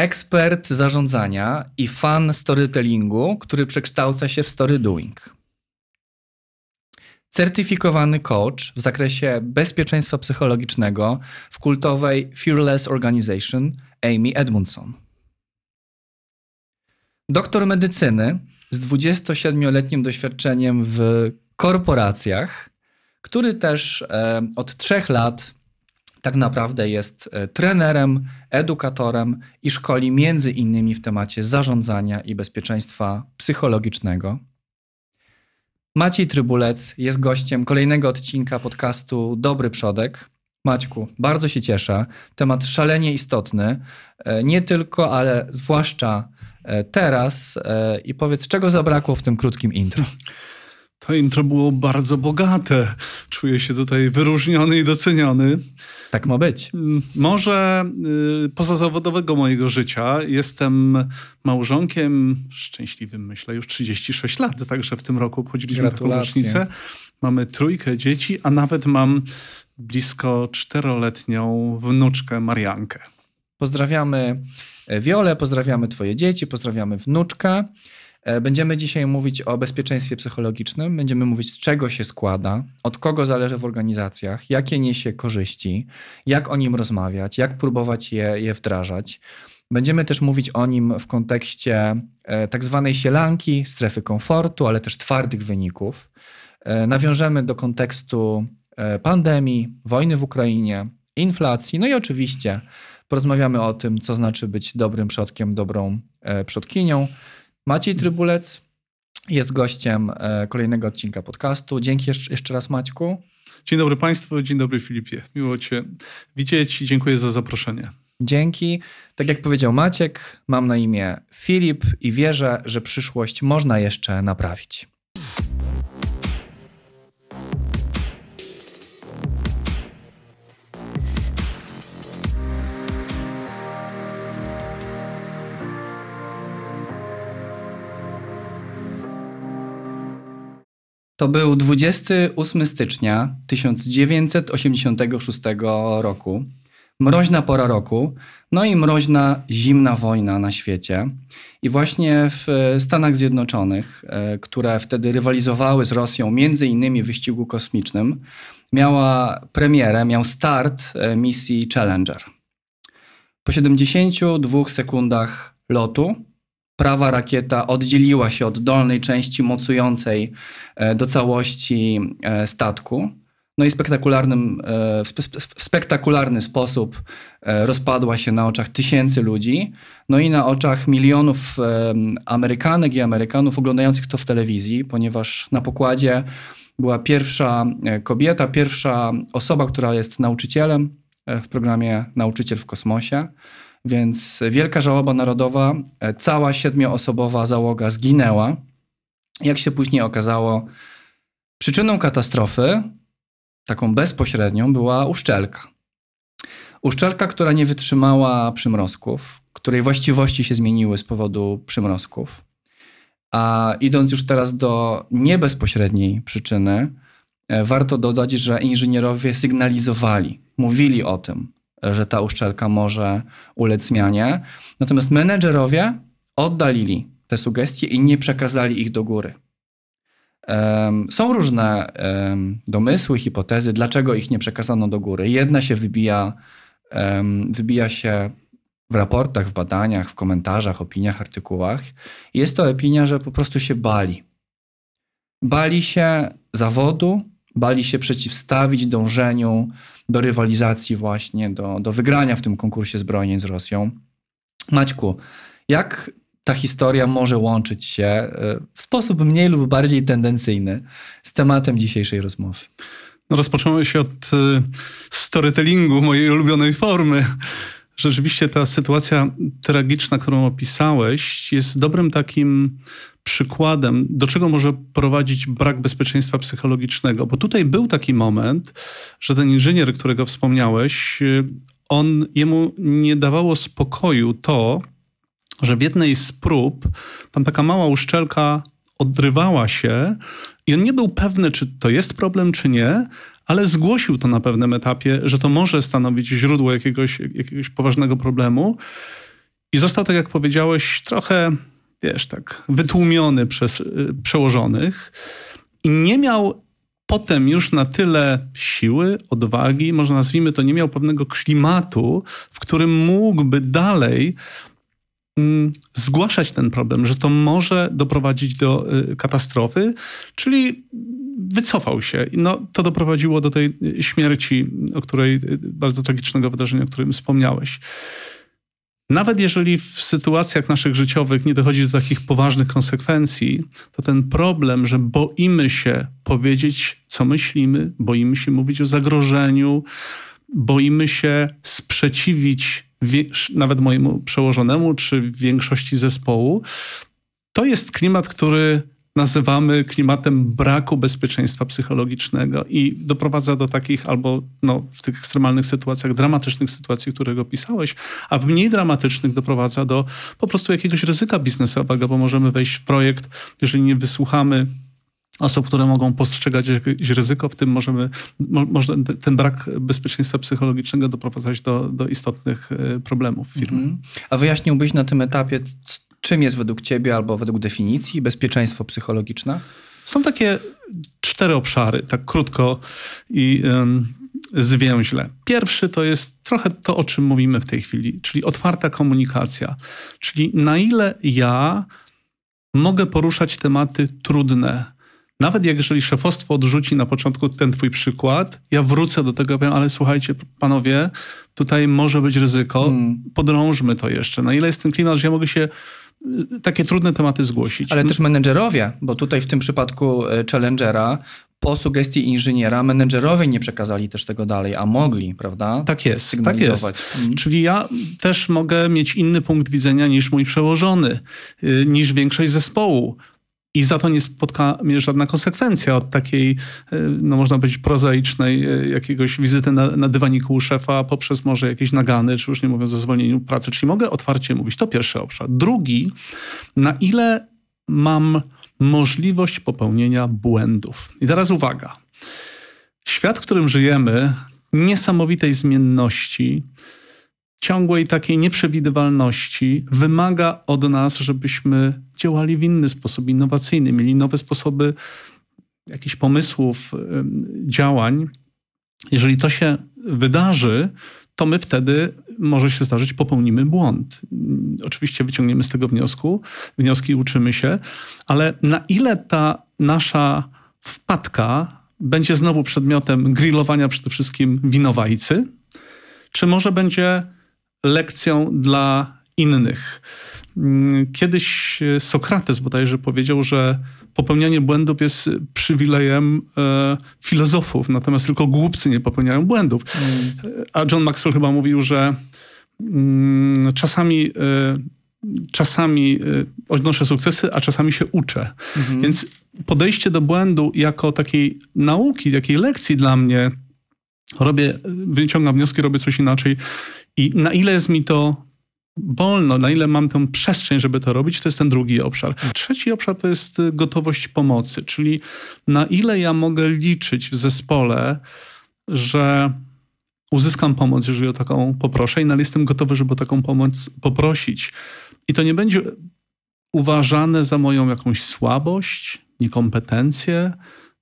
ekspert zarządzania i fan storytellingu, który przekształca się w story doing. Certyfikowany coach w zakresie bezpieczeństwa psychologicznego w kultowej Fearless Organization Amy Edmundson. Doktor medycyny z 27-letnim doświadczeniem w korporacjach, który też e, od trzech lat tak naprawdę jest e, trenerem, edukatorem i szkoli między innymi w temacie zarządzania i bezpieczeństwa psychologicznego. Maciej Trybulec jest gościem kolejnego odcinka podcastu Dobry Przodek. Maćku, bardzo się cieszę. Temat szalenie istotny, e, nie tylko, ale zwłaszcza e, teraz. I powiedz, czego zabrakło w tym krótkim intro? To intro było bardzo bogate. Czuję się tutaj wyróżniony i doceniony. Tak ma być. Mm, może y, pozazawodowego mojego życia jestem małżonkiem szczęśliwym, myślę, już 36 lat, także w tym roku obchodziliśmy taką rocznicę. Mamy trójkę dzieci, a nawet mam blisko czteroletnią wnuczkę Mariankę. Pozdrawiamy Wiolę, pozdrawiamy twoje dzieci, pozdrawiamy wnuczkę. E, będziemy dzisiaj mówić o bezpieczeństwie psychologicznym, będziemy mówić z czego się składa, od kogo zależy w organizacjach, jakie niesie korzyści, jak o nim rozmawiać, jak próbować je, je wdrażać. Będziemy też mówić o nim w kontekście e, tak zwanej sielanki, strefy komfortu, ale też twardych wyników. E, nawiążemy do kontekstu pandemii, wojny w Ukrainie, inflacji, no i oczywiście porozmawiamy o tym, co znaczy być dobrym przodkiem, dobrą przodkinią. Maciej Trybulec jest gościem e, kolejnego odcinka podcastu. Dzięki jeszcze raz Maćku. Dzień dobry Państwu, dzień dobry Filipie. Miło Cię widzieć i dziękuję za zaproszenie. Dzięki. Tak jak powiedział Maciek, mam na imię Filip i wierzę, że przyszłość można jeszcze naprawić. To był 28 stycznia 1986 roku. Mroźna pora roku, no i mroźna zimna wojna na świecie. I właśnie w Stanach Zjednoczonych, e, które wtedy rywalizowały z Rosją, między innymi w wyścigu kosmicznym, miała premierę, miał start e, misji Challenger. Po 72 sekundach lotu prawa rakieta oddzieliła się od dolnej części mocującej e, do całości e, statku. No i spektakularnym, e, w spektakularny sposób rozpadła się na oczach tysięcy ludzi, no i na oczach milionów Amerykanek i Amerykanów oglądających to w telewizji, ponieważ na pokładzie była pierwsza kobieta, pierwsza osoba, która jest nauczycielem w programie Nauczyciel w kosmosie. Więc wielka żałoba narodowa, e, cała siedmioosobowa załoga zginęła. Jak się później okazało, przyczyną katastrofy, taką bezpośrednią, była uszczelka. Uszczelka, która nie wytrzymała przymrozków, której właściwości się zmieniły z powodu przymrozków. A idąc już teraz do niebezpośredniej przyczyny, e, warto dodać, że inżynierowie sygnalizowali, mówili o tym, że ta uszczelka może ulec zmianie. Natomiast menedżerowie oddalili te sugestie i nie przekazali ich do góry. Są różne domysły, hipotezy, dlaczego ich nie przekazano do góry. Jedna się wybija, wybija się w raportach, w badaniach, w komentarzach, opiniach, artykułach. Jest to opinia, że po prostu się bali. Bali się zawodu, bali się przeciwstawić dążeniu do rywalizacji właśnie, do, do wygrania w tym konkursie zbrojeń z Rosją. Maćku, jak ta historia może łączyć się e, w sposób mniej lub bardziej tendencyjny z tematem dzisiejszej rozmowy? No rozpoczęło się od e, storytellingu, mojej ulubionej formy. Rzeczywiście ta sytuacja tragiczna, którą opisałeś, jest dobrym takim przykładem, do czego może prowadzić brak bezpieczeństwa psychologicznego. Bo tutaj był taki moment, że ten inżynier, którego wspomniałeś, on jemu nie dawało spokoju to, że w jednej z prób tam taka mała uszczelka odrywała się i on nie był pewny, czy to jest problem, czy nie, ale zgłosił to na pewnym etapie, że to może stanowić źródło jakiegoś, jakiegoś poważnego problemu. I został, tak jak powiedziałeś, trochę, wiesz, tak wytłumiony przez y, przełożonych i nie miał potem już na tyle siły, odwagi, może nazwijmy to, nie miał pewnego klimatu, w którym mógłby dalej mm, zgłaszać ten problem, że to może doprowadzić do y, katastrofy, czyli wycofał się. No, to doprowadziło do tej śmierci, o której, y, bardzo tragicznego wydarzenia, o którym wspomniałeś. Nawet jeżeli w sytuacjach naszych życiowych nie dochodzi do takich poważnych konsekwencji, to ten problem, że boimy się powiedzieć, co myślimy, boimy się mówić o zagrożeniu, boimy się sprzeciwić nawet mojemu przełożonemu czy większości zespołu, to jest klimat, który nazywamy klimatem braku bezpieczeństwa psychologicznego i doprowadza do takich albo no, w tych ekstremalnych sytuacjach, dramatycznych sytuacji, którego opisałeś, a w mniej dramatycznych doprowadza do po prostu jakiegoś ryzyka biznesowego, bo możemy wejść w projekt, jeżeli nie wysłuchamy osób, które mogą postrzegać jakieś ryzyko, w tym możemy, może ten brak bezpieczeństwa psychologicznego doprowadzać do, do istotnych e, problemów firmy. Mhm. A wyjaśniłbyś na tym etapie, Czym jest według Ciebie albo według definicji bezpieczeństwo psychologiczne? Są takie cztery obszary, tak krótko i zwięźle. Pierwszy to jest trochę to, o czym mówimy w tej chwili, czyli otwarta komunikacja. Czyli na ile ja mogę poruszać tematy trudne. Nawet jak jeżeli szefostwo odrzuci na początku ten twój przykład, ja wrócę do tego i powiem, ale słuchajcie, panowie, tutaj może być ryzyko, hmm. podrążmy to jeszcze. Na ile jest ten klimat, że ja mogę się takie trudne tematy zgłosić. Ale też menedżerowie, bo tutaj w tym przypadku e, Challengera po sugestii inżyniera menedżerowie nie przekazali też tego dalej, a mogli, prawda? Tak jest, tak jest. Mhm. Czyli ja też mogę mieć inny punkt widzenia niż mój przełożony, y, niż większość zespołu. I za to nie spotka mnie żadna konsekwencja od takiej, e, no można powiedzieć, prozaicznej e, jakiegoś wizyty na, na dywaniku u szefa poprzez może jakieś nagany, czy już nie mówiąc o zwolnieniu pracy. Czyli mogę otwarcie mówić. To pierwszy obszar. Drugi, na ile mam możliwość popełnienia błędów. I teraz uwaga. Świat, w którym żyjemy, niesamowitej zmienności, ciągłej takiej nieprzewidywalności wymaga od nas, żebyśmy działali w inny sposób, innowacyjny, mieli nowe sposoby jakichś pomysłów, działań. Jeżeli to się wydarzy, to my wtedy może się zdarzyć, popełnimy błąd. Oczywiście wyciągniemy z tego wniosku, wnioski uczymy się, ale na ile ta nasza wpadka będzie znowu przedmiotem grillowania przede wszystkim winowajcy, czy może będzie lekcją dla innych. Mm, kiedyś Sokrates bodajże powiedział, że popełnianie błędów jest przywilejem e, filozofów, natomiast tylko głupcy nie popełniają błędów. Mm. A John Maxwell chyba mówił, że mm, czasami e, czasami e, odnoszę sukcesy, a czasami się uczę. Mhm. Więc podejście do błędu jako takiej nauki, takiej lekcji dla mnie, robię, wyciągam wnioski, robię coś inaczej i na ile jest mi to wolno, na ile mam tę przestrzeń, żeby to robić, to jest ten drugi obszar. Trzeci obszar to jest y, gotowość pomocy, czyli na ile ja mogę liczyć w zespole, że uzyskam pomoc, jeżeli o taką poproszę i na ile jestem gotowy, żeby o taką pomoc poprosić. I to nie będzie uważane za moją jakąś słabość, niekompetencję,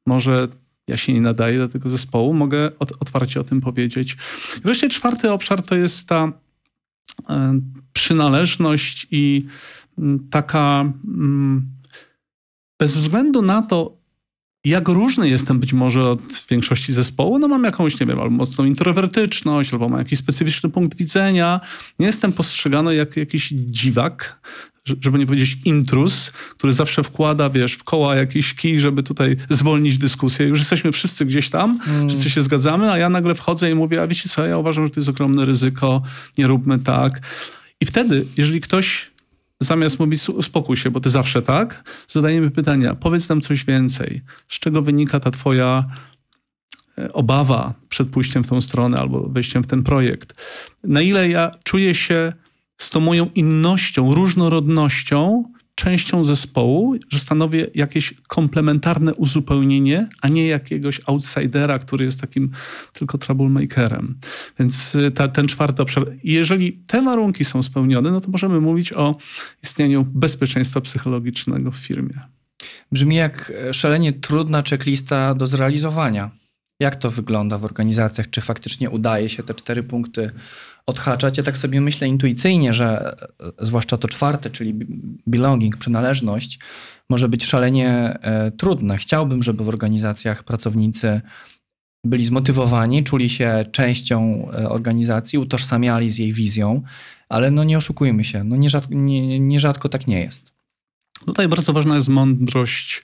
może ja się nie nadaję do tego zespołu, mogę otwarcie o tym powiedzieć. wreszcie czwarty obszar to jest ta e, przynależność i taka bez względu na to, jak różny jestem być może od większości zespołu, no mam jakąś, nie wiem, albo mocną introwertyczność, albo mam jakiś specyficzny punkt widzenia. Nie jestem postrzegany jak jakiś dziwak, żeby nie powiedzieć intrus, który zawsze wkłada, wiesz, w koła jakiś kij, żeby tutaj zwolnić dyskusję. Już jesteśmy wszyscy gdzieś tam, mm. wszyscy się zgadzamy, a ja nagle wchodzę i mówię, a wiecie co, ja uważam, że to jest ogromne ryzyko, nie róbmy tak. I wtedy, jeżeli ktoś zamiast mówić uspokój się, bo ty zawsze tak, zadajemy pytania, powiedz nam coś więcej. Z czego wynika ta twoja e, obawa przed pójściem w tą stronę albo wejściem w ten projekt? Na ile ja czuję się z tą moją innością, różnorodnością częścią zespołu, że stanowię jakieś komplementarne uzupełnienie, a nie jakiegoś outsidera, który jest takim tylko troublemakerem. Więc y, ta, ten czwarty obszar. Jeżeli te warunki są spełnione, no to możemy mówić o istnieniu bezpieczeństwa psychologicznego w firmie. Brzmi jak szalenie trudna checklista do zrealizowania. Jak to wygląda w organizacjach? Czy faktycznie udaje się te cztery punkty odhaczać? Ja tak sobie myślę intuicyjnie, że zwłaszcza to czwarte, czyli belonging, przynależność, może być szalenie e, trudne. Chciałbym, żeby w organizacjach pracownicy byli zmotywowani, czuli się częścią e, organizacji, utożsamiali z jej wizją, ale no nie oszukujmy się, no nierzadko, nie, nierzadko tak nie jest. Tutaj bardzo ważna jest mądrość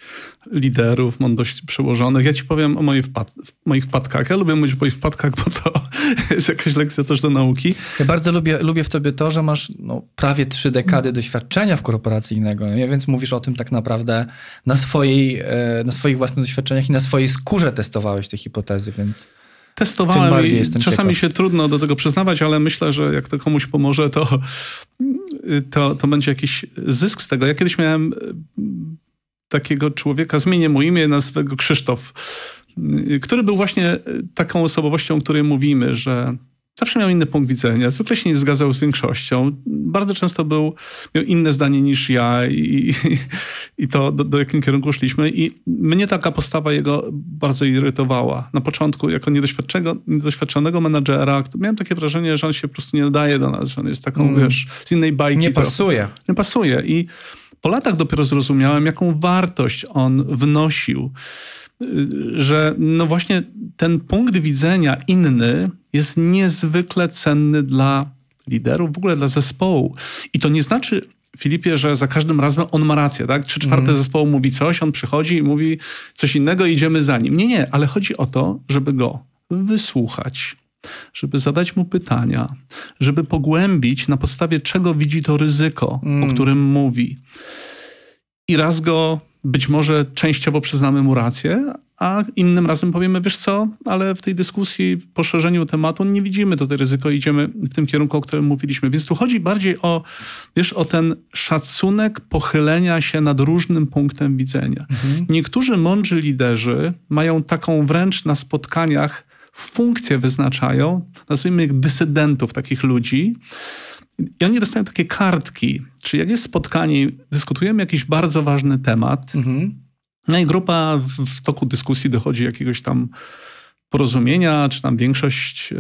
liderów, mądrość przełożonych. Ja ci powiem o moich, wpad moich wpadkach. Ja lubię mówić o moich wpadkach, bo to jest jakaś lekcja też do nauki. Ja bardzo lubię, lubię w tobie to, że masz no, prawie trzy dekady doświadczenia w korporacyjnego, nie? więc mówisz o tym tak naprawdę na, swojej, e, na swoich własnych doświadczeniach i na swojej skórze testowałeś te hipotezy, więc... Testowałem i czasami ciekaw. się trudno do tego przyznawać, ale myślę, że jak to komuś pomoże, to, to, to będzie jakiś zysk z tego. Ja kiedyś miałem e, takiego człowieka, zmienię mu imię, nazwę go Krzysztof, który był właśnie taką osobowością, o której mówimy, że Zawsze miał inny punkt widzenia, zwykle się nie zgadzał z większością. Bardzo często był, miał inne zdanie niż ja i, i to do, do jakim kierunku szliśmy. I mnie taka postawa jego bardzo irytowała. Na początku, jako niedoświadczonego, niedoświadczonego menadżera, miałem takie wrażenie, że on się po prostu nie nadaje do nas, że on jest taką, mm. wiesz, z innej bajki. Nie pasuje. Nie pasuje. I po latach dopiero zrozumiałem, jaką wartość on wnosił że no właśnie ten punkt widzenia inny jest niezwykle cenny dla liderów, w ogóle dla zespołu. I to nie znaczy, Filipie, że za każdym razem on ma rację, tak? Trzy czwarte mm. zespołu mówi coś, on przychodzi i mówi coś innego idziemy za nim. Nie, nie, ale chodzi o to, żeby go wysłuchać, żeby zadać mu pytania, żeby pogłębić na podstawie czego widzi to ryzyko, mm. o którym mówi. I raz go być może częściowo przyznamy mu rację, a innym razem powiemy, wiesz co, ale w tej dyskusji, poszerzeniu tematu nie widzimy tutaj ryzyko, idziemy w tym kierunku, o którym mówiliśmy. Więc tu chodzi bardziej o, wiesz, o ten szacunek pochylenia się nad różnym punktem widzenia. Mhm. Niektórzy mądrzy liderzy mają taką wręcz na spotkaniach funkcję wyznaczają, nazwijmy ich dysydentów, takich ludzi, i oni dostają takie kartki, czyli jak jest spotkanie, dyskutujemy jakiś bardzo ważny temat, mhm. No i grupa w, w, toku dyskusji dochodzi jakiegoś tam porozumienia, czy tam większość y,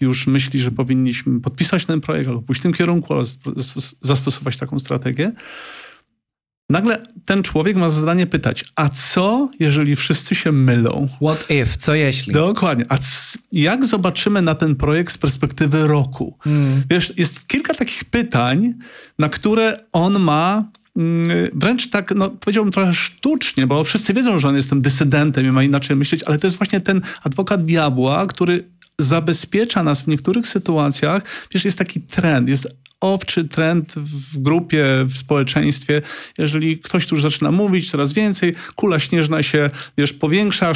już myśli, że powinniśmy podpisać ten projekt albo pójść w tym kierunku, albo zastosować taką strategię. Nagle ten człowiek ma zadanie pytać, a co, jeżeli wszyscy się mylą? What if? Co jeśli? Dokładnie. A jak zobaczymy na ten projekt z perspektywy roku? Hmm. Wiesz, jest kilka takich pytań, na które on ma wręcz tak, no, powiedziałbym trochę sztucznie, bo wszyscy wiedzą, że on jest tym dysydentem i ma inaczej myśleć, ale to jest właśnie ten adwokat diabła, który zabezpiecza nas w niektórych sytuacjach. Wiesz, jest taki trend, jest owczy trend w grupie, w społeczeństwie. Jeżeli ktoś tu już zaczyna mówić coraz więcej, kula śnieżna się wiesz, powiększa,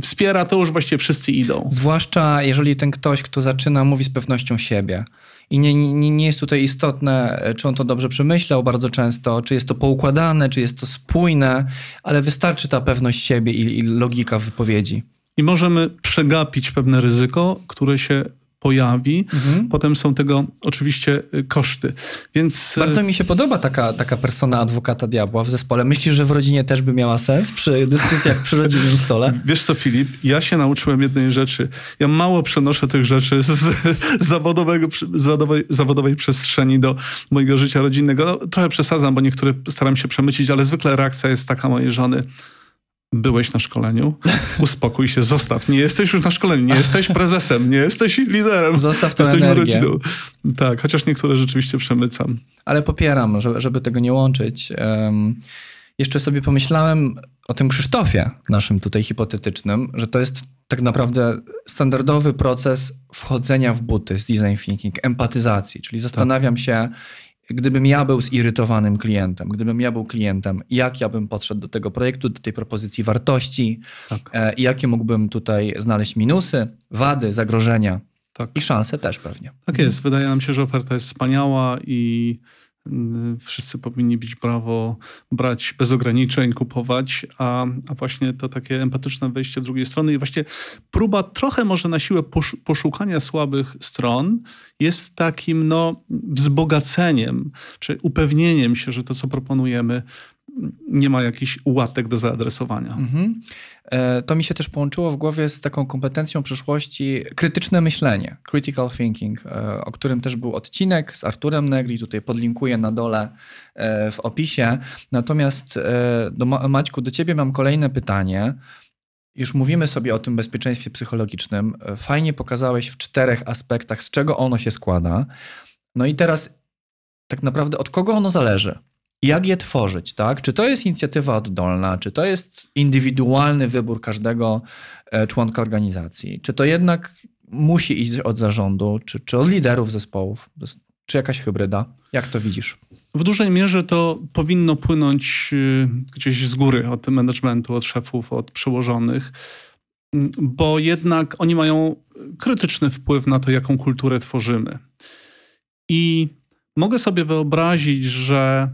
wspiera, to już właściwie wszyscy idą. Zwłaszcza jeżeli ten ktoś, kto zaczyna, mówi z pewnością siebie. I nie, nie, nie jest tutaj istotne, czy on to dobrze przemyślał bardzo często, czy jest to poukładane, czy jest to spójne, ale wystarczy ta pewność siebie i, i logika wypowiedzi. I możemy przegapić pewne ryzyko, które się pojawi. Mhm. Potem są tego oczywiście y, koszty. Więc... Y, Bardzo mi się podoba taka, taka persona adwokata diabła w zespole. Myślisz, że w rodzinie też by miała sens przy dyskusjach przy rodzinnym stole? Wiesz co, Filip? Ja się nauczyłem jednej rzeczy. Ja mało przenoszę tych rzeczy z zawodowego, zawodowej, zawodowej przestrzeni do mojego życia rodzinnego. No, trochę przesadzam, bo niektóre staram się przemycić, ale zwykle reakcja jest taka mojej żony byłeś na szkoleniu, uspokój się, zostaw. Nie jesteś już na szkoleniu, nie jesteś prezesem, nie jesteś liderem. Zostaw tę energię. rodziną. Tak, chociaż niektóre rzeczywiście przemycam. Ale popieram, żeby tego nie łączyć. Jeszcze sobie pomyślałem o tym Krzysztofie, naszym tutaj hipotetycznym, że to jest tak naprawdę standardowy proces wchodzenia w buty z design thinking, empatyzacji, czyli zastanawiam tak. się, Gdybym ja był zirytowanym klientem, gdybym ja był klientem, jak ja bym podszedł do tego projektu, do tej propozycji wartości tak. e, jakie mógłbym tutaj znaleźć minusy, wady, zagrożenia tak. i szanse też pewnie. Tak jest. Wydaje nam się, że oferta jest wspaniała i Wszyscy powinni być prawo brać bez ograniczeń, kupować, a, a właśnie to takie empatyczne wejście w drugiej strony i właśnie próba trochę może na siłę poszukania słabych stron jest takim no, wzbogaceniem, czy upewnieniem się, że to, co proponujemy, nie ma jakichś łatek do zaadresowania. Mhm. E, to mi się też połączyło w głowie z taką kompetencją przyszłości krytyczne myślenie, critical thinking, e, o którym też był odcinek z Arturem Negri, tutaj podlinkuję na dole e, w opisie. Natomiast do Maćku, do ciebie mam kolejne pytanie. Już mówimy sobie o tym bezpieczeństwie psychologicznym. Fajnie pokazałeś w czterech aspektach, z czego ono się składa. No i teraz tak naprawdę od kogo ono zależy? Jak je tworzyć, tak? Czy to jest inicjatywa oddolna, czy to jest indywidualny wybór każdego e, członka organizacji, czy to jednak musi iść od zarządu, czy, czy od liderów zespołów, czy jakaś hybryda? Jak to widzisz? W dużej mierze to powinno płynąć y, gdzieś z góry od managementu, od szefów, od przełożonych, bo jednak oni mają krytyczny wpływ na to, jaką kulturę tworzymy. I mogę sobie wyobrazić, że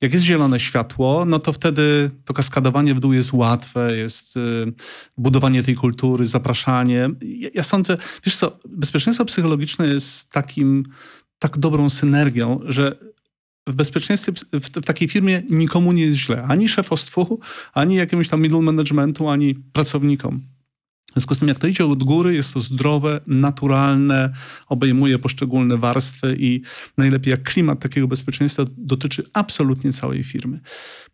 jak jest zielone światło, no to wtedy to kaskadowanie w dół jest łatwe, jest y, budowanie tej kultury, zapraszanie. Ja, ja sądzę, wiesz co, bezpieczeństwo psychologiczne jest takim, tak dobrą synergią, że w bezpieczeństwie, w, w, takiej firmie nikomu nie jest źle. Ani szefostwu, ani jakiemuś tam middle managementu, ani pracownikom. W związku z tym, jak to idzie od góry, jest to zdrowe, naturalne, obejmuje poszczególne warstwy i najlepiej jak klimat takiego bezpieczeństwa dotyczy absolutnie całej firmy.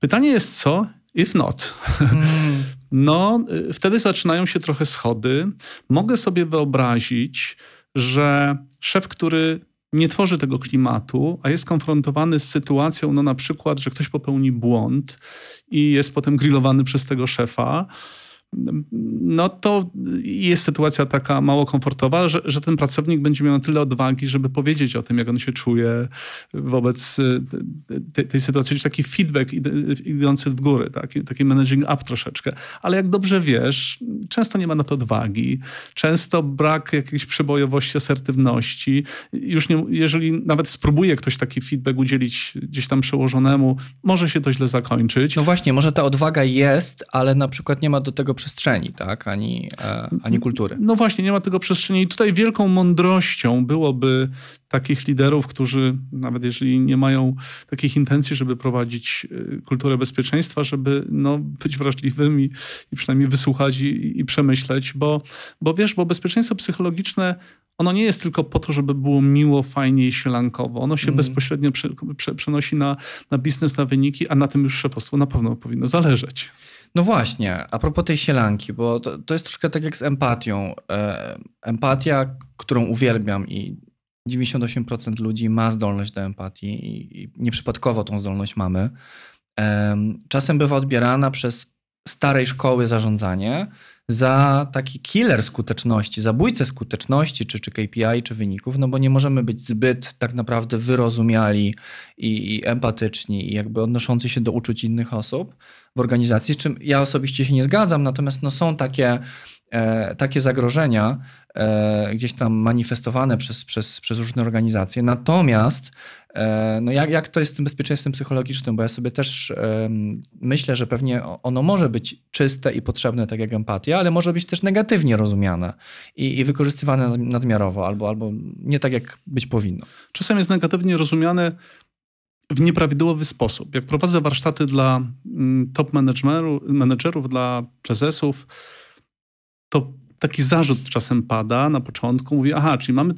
Pytanie jest co, if not? Mm. No, y, wtedy zaczynają się trochę schody. Mogę sobie wyobrazić, że szef, który nie tworzy tego klimatu, a jest konfrontowany z sytuacją, no na przykład, że ktoś popełni błąd i jest potem grillowany przez tego szefa, no to jest sytuacja taka mało komfortowa, że, że ten pracownik będzie miał tyle odwagi, żeby powiedzieć o tym, jak on się czuje wobec y, tej, tej sytuacji, czyli taki feedback idący w górę, taki, taki managing up troszeczkę. Ale jak dobrze wiesz, często nie ma na to odwagi, często brak jakiejś przebojowości, asertywności. Już nie, jeżeli nawet spróbuje ktoś taki feedback udzielić gdzieś tam przełożonemu, może się to źle zakończyć. No właśnie, może ta odwaga jest, ale na przykład nie ma do tego przestrzeni, tak? Ani, e, ani kultury. No właśnie, nie ma tego przestrzeni. I tutaj wielką mądrością byłoby takich liderów, którzy nawet jeżeli nie mają takich intencji, żeby prowadzić e, kulturę bezpieczeństwa, żeby no, być wrażliwym i, i przynajmniej wysłuchać i, i, przemyśleć, bo, bo wiesz, bo bezpieczeństwo psychologiczne ono nie jest tylko po to, żeby było miło, fajnie i sielankowo. Ono się mm. bezpośrednio prze, prze, przenosi na, na biznes, na wyniki, a na tym już szefostwo na pewno powinno zależeć. No właśnie, a propos tej sielanki, bo to, to jest troszkę tak jak z empatią. E, empatia, którą uwielbiam i 98% ludzi ma zdolność do empatii i, i nieprzypadkowo tą zdolność mamy. E, czasem bywa odbierana przez starej szkoły zarządzanie za taki killer skuteczności, zabójcę skuteczności, czy, czy KPI, czy wyników, no bo nie możemy być zbyt tak naprawdę wyrozumiali i, i empatyczni i jakby odnoszący się do uczuć innych osób w organizacji, z czym ja osobiście się nie zgadzam, natomiast no są takie, takie zagrożenia e, gdzieś tam manifestowane przez, przez, przez różne organizacje. Natomiast e, no jak, jak to jest z tym bezpieczeństwem psychologicznym? Bo ja sobie też e, myślę, że pewnie ono może być czyste i potrzebne, tak jak empatia, ale może być też negatywnie rozumiane i, i wykorzystywane nadmiarowo albo, albo nie tak, jak być powinno. Czasem jest negatywnie rozumiane w nieprawidłowy sposób. Jak prowadzę warsztaty dla mm, top menedżerów, dla prezesów, to taki zarzut czasem pada na początku. Mówi, aha, czyli mamy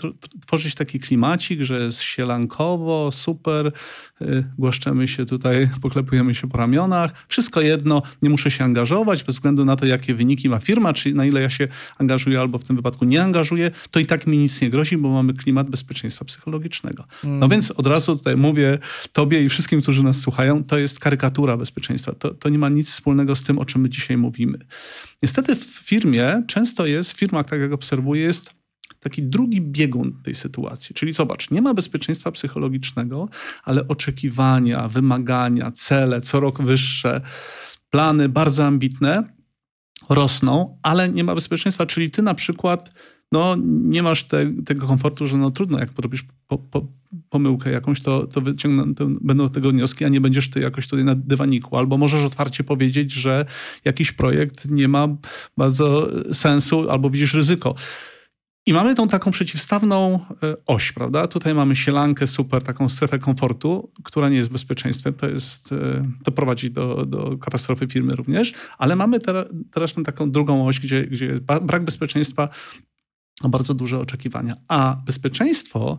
tworzyć taki klimacik, że jest sielankowo, super, yy, głaszczemy się tutaj, poklepujemy się po ramionach. Wszystko jedno, nie muszę się angażować bez względu na to, jakie wyniki ma firma, czy na ile ja się angażuję albo w tym wypadku nie angażuję, to i tak mi nic nie grozi, bo mamy klimat bezpieczeństwa psychologicznego. No mm. No więc od razu tutaj mówię tobie i wszystkim, którzy nas słuchają, to jest karykatura bezpieczeństwa. To, to nie ma nic wspólnego z tym, o czym my dzisiaj mówimy. Niestety w firmie często jest, w firmach, tak jak obserwuję, jest taki drugi biegun tej sytuacji. Czyli zobacz, nie ma bezpieczeństwa psychologicznego, ale oczekiwania, wymagania, cele co rok wyższe, plany bardzo ambitne rosną, ale nie ma bezpieczeństwa. Czyli ty na przykład no, nie masz te, tego komfortu, że no trudno, jak porobisz po, po, pomyłkę jakąś, to, to, wyciągną, to będą tego wnioski, a nie będziesz ty jakoś tutaj na dywaniku. Albo możesz otwarcie powiedzieć, że jakiś projekt nie ma bardzo sensu, albo widzisz ryzyko. I mamy tą taką przeciwstawną e, oś, prawda? Tutaj mamy sielankę, super, taką strefę komfortu, która nie jest bezpieczeństwem, to, jest, e, to prowadzi do, do katastrofy firmy również, ale mamy teraz, tę taką drugą oś, gdzie, gdzie brak bezpieczeństwa, bardzo duże oczekiwania. A bezpieczeństwo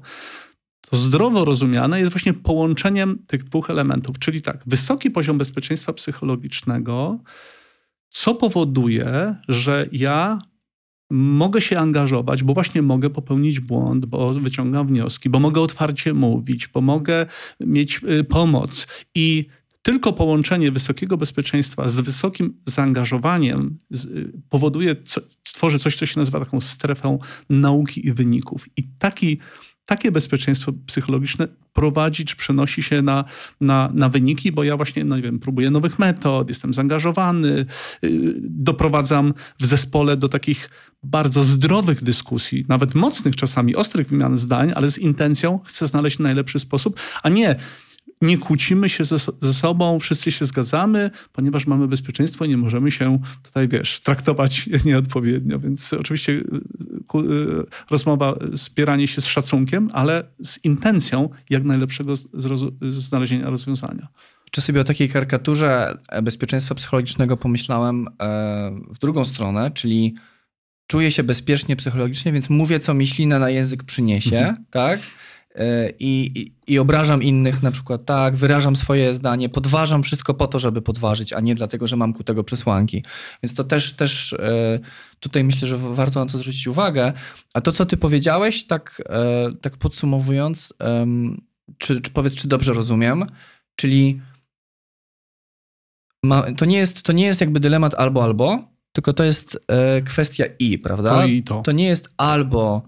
to zdrowo rozumiane jest właśnie połączeniem tych dwóch elementów, czyli tak, wysoki poziom bezpieczeństwa psychologicznego, co powoduje, że ja mogę się angażować, bo właśnie mogę popełnić błąd, bo wyciągam wnioski, bo mogę otwarcie mówić, bo mogę mieć y, pomoc. I tylko połączenie wysokiego bezpieczeństwa z wysokim zaangażowaniem y, powoduje, tworzy coś, co się nazywa taką strefą nauki i wyników. I taki takie bezpieczeństwo psychologiczne prowadzi czy przenosi się na, na, na wyniki, bo ja właśnie, no nie wiem, próbuję nowych metod, jestem zaangażowany, yy, doprowadzam w zespole do takich bardzo zdrowych dyskusji, nawet mocnych czasami, ostrych wymian zdań, ale z intencją chcę znaleźć najlepszy sposób, a nie nie kłócimy się ze, ze, sobą, wszyscy się zgadzamy, ponieważ mamy bezpieczeństwo i nie możemy się tutaj, wiesz, traktować nieodpowiednio. Więc oczywiście y, rozmowa, spieranie się z szacunkiem, ale z intencją jak najlepszego znalezienia rozwiązania. Czy sobie o takiej karykaturze bezpieczeństwa psychologicznego pomyślałem e, w drugą stronę, czyli czuję się bezpiecznie psychologicznie, więc mówię, co myślina na język przyniesie, mhm. tak? E, I, i, i, obrażam innych na przykład, tak, wyrażam swoje zdanie, podważam wszystko po to, żeby podważyć, a nie dlatego, że mam ku tego przesłanki. Więc to też, też e, tutaj myślę, że warto na to zwrócić uwagę. A to, co ty powiedziałeś, tak, e, tak podsumowując, czy, czy powiedz, czy dobrze rozumiem, czyli ma, to, nie jest, to nie jest jakby dylemat albo, albo, tylko to jest kwestia i, prawda? To i to. To nie jest albo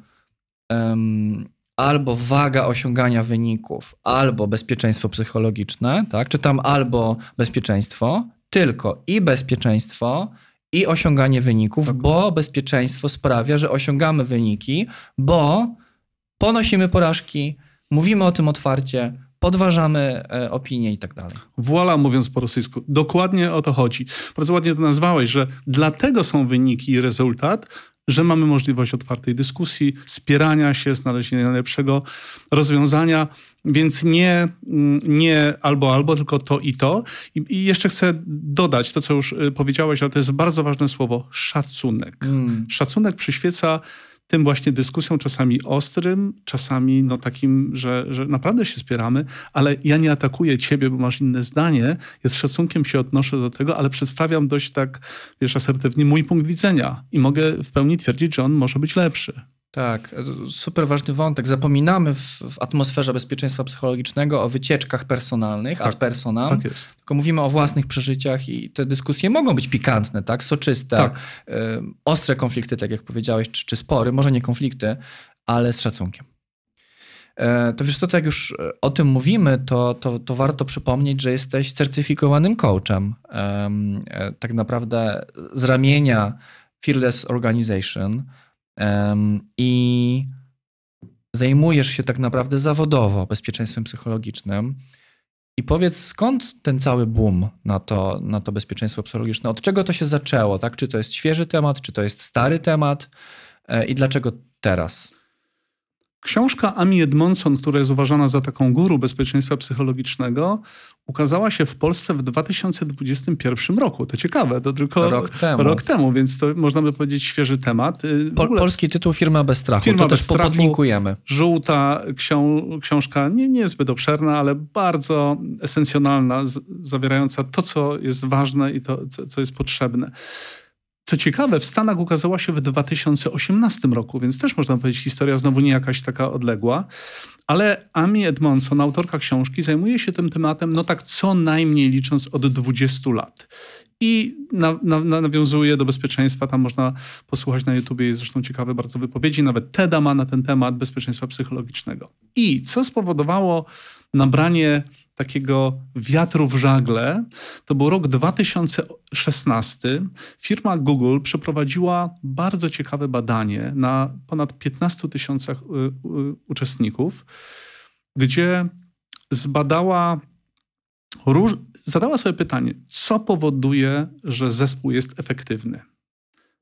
um, albo waga osiągania wyników, albo bezpieczeństwo psychologiczne, tak? Czy tam albo bezpieczeństwo, tylko i bezpieczeństwo, i osiąganie wyników, tak. bo bezpieczeństwo sprawia, że osiągamy wyniki, bo ponosimy porażki, mówimy o tym otwarcie, podważamy e, opinie i tak dalej. Voila, mówiąc po rosyjsku. Dokładnie o to chodzi. Bardzo ładnie to nazwałeś, że dlatego są wyniki i rezultat, że mamy możliwość otwartej dyskusji, spierania się, znalezienia najlepszego rozwiązania, więc nie, nie albo, albo, tylko to i to. I, I, jeszcze chcę dodać to, co już y, powiedziałeś, ale to jest bardzo ważne słowo szacunek. Mm. Szacunek przyświeca tym właśnie dyskusją, czasami ostrym, czasami no takim, że, że naprawdę się spieramy, ale ja nie atakuję ciebie, bo masz inne zdanie. Z szacunkiem się odnoszę do tego, ale przedstawiam dość tak, wiesz, asertywnie mój punkt widzenia i mogę w pełni twierdzić, że on może być lepszy. Tak, super ważny wątek. Zapominamy w, w, atmosferze bezpieczeństwa psychologicznego o wycieczkach personalnych, tak, ad personam. Tak jest. Tylko mówimy o własnych przeżyciach i te dyskusje mogą być pikantne, tak, soczyste, tak. Y, ostre konflikty, tak jak powiedziałeś, czy, czy spory, może nie konflikty, ale z szacunkiem. E, to wiesz co, to jak już o tym mówimy, to, to, to warto przypomnieć, że jesteś certyfikowanym coachem. E, tak naprawdę z ramienia Fearless Organization, i zajmujesz się tak naprawdę zawodowo bezpieczeństwem psychologicznym. I powiedz, skąd ten cały boom na to, na to bezpieczeństwo psychologiczne? Od czego to się zaczęło? Tak? Czy to jest świeży temat, czy to jest stary temat? E, I dlaczego teraz? Książka Ami Edmondson, która jest uważana za taką guru bezpieczeństwa psychologicznego, ukazała się w Polsce w 2021 roku. To ciekawe, to tylko rok temu, rok temu więc to można by powiedzieć świeży temat. Y, po, polski tytuł Firma bez strachu, Firma to bez też strachu, podlinkujemy. Żółta ksią książka, nie, nie zbyt obszerna, ale bardzo esencjonalna, zawierająca to, co jest ważne i to, co jest potrzebne. Co ciekawe, w Stanach ukazała się w 2018 roku, więc też można powiedzieć, historia znowu nie jakaś taka odległa. Ale Amy Edmondson, autorka książki, zajmuje się tym tematem, no tak co najmniej licząc od 20 lat. I na, na, nawiązuje do bezpieczeństwa. Tam można posłuchać na YouTubie, jest zresztą ciekawe bardzo wypowiedzi. Nawet TEDa ma na ten temat bezpieczeństwa psychologicznego. I co spowodowało nabranie takiego wiatru w żagle, to był rok 2016. Firma Google przeprowadziła bardzo ciekawe badanie na ponad 15 tysiącach y, y, uczestników gdzie zbadała, zadała sobie pytanie, co powoduje, że zespół jest efektywny.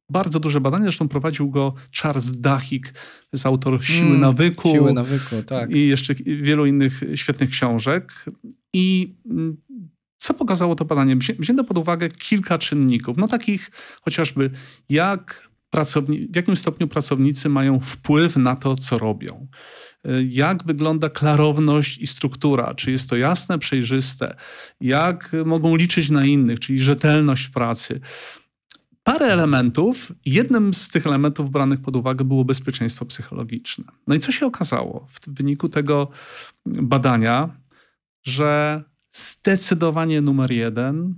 Bardzo duże badanie, zresztą prowadził go Charles Duhigg, z autor Siły Mm, Nawyku. Siły nawyku, tak. I jeszcze wielu innych świetnych książek. I mm, co pokazało to badanie? Wzię- Wzięto pod uwagę kilka czynników, no takich chociażby jak pracowni- w jakim stopniu pracownicy mają wpływ na to, co robią. Y, Jak wygląda klarowność i struktura? Czy jest to jasne, przejrzyste? Jak mogą liczyć na innych, czyli rzetelność pracy? Parę elementów. Jednym z tych elementów branych pod uwagę było bezpieczeństwo psychologiczne. No i co się okazało w wyniku tego badania, że zdecydowanie numer jeden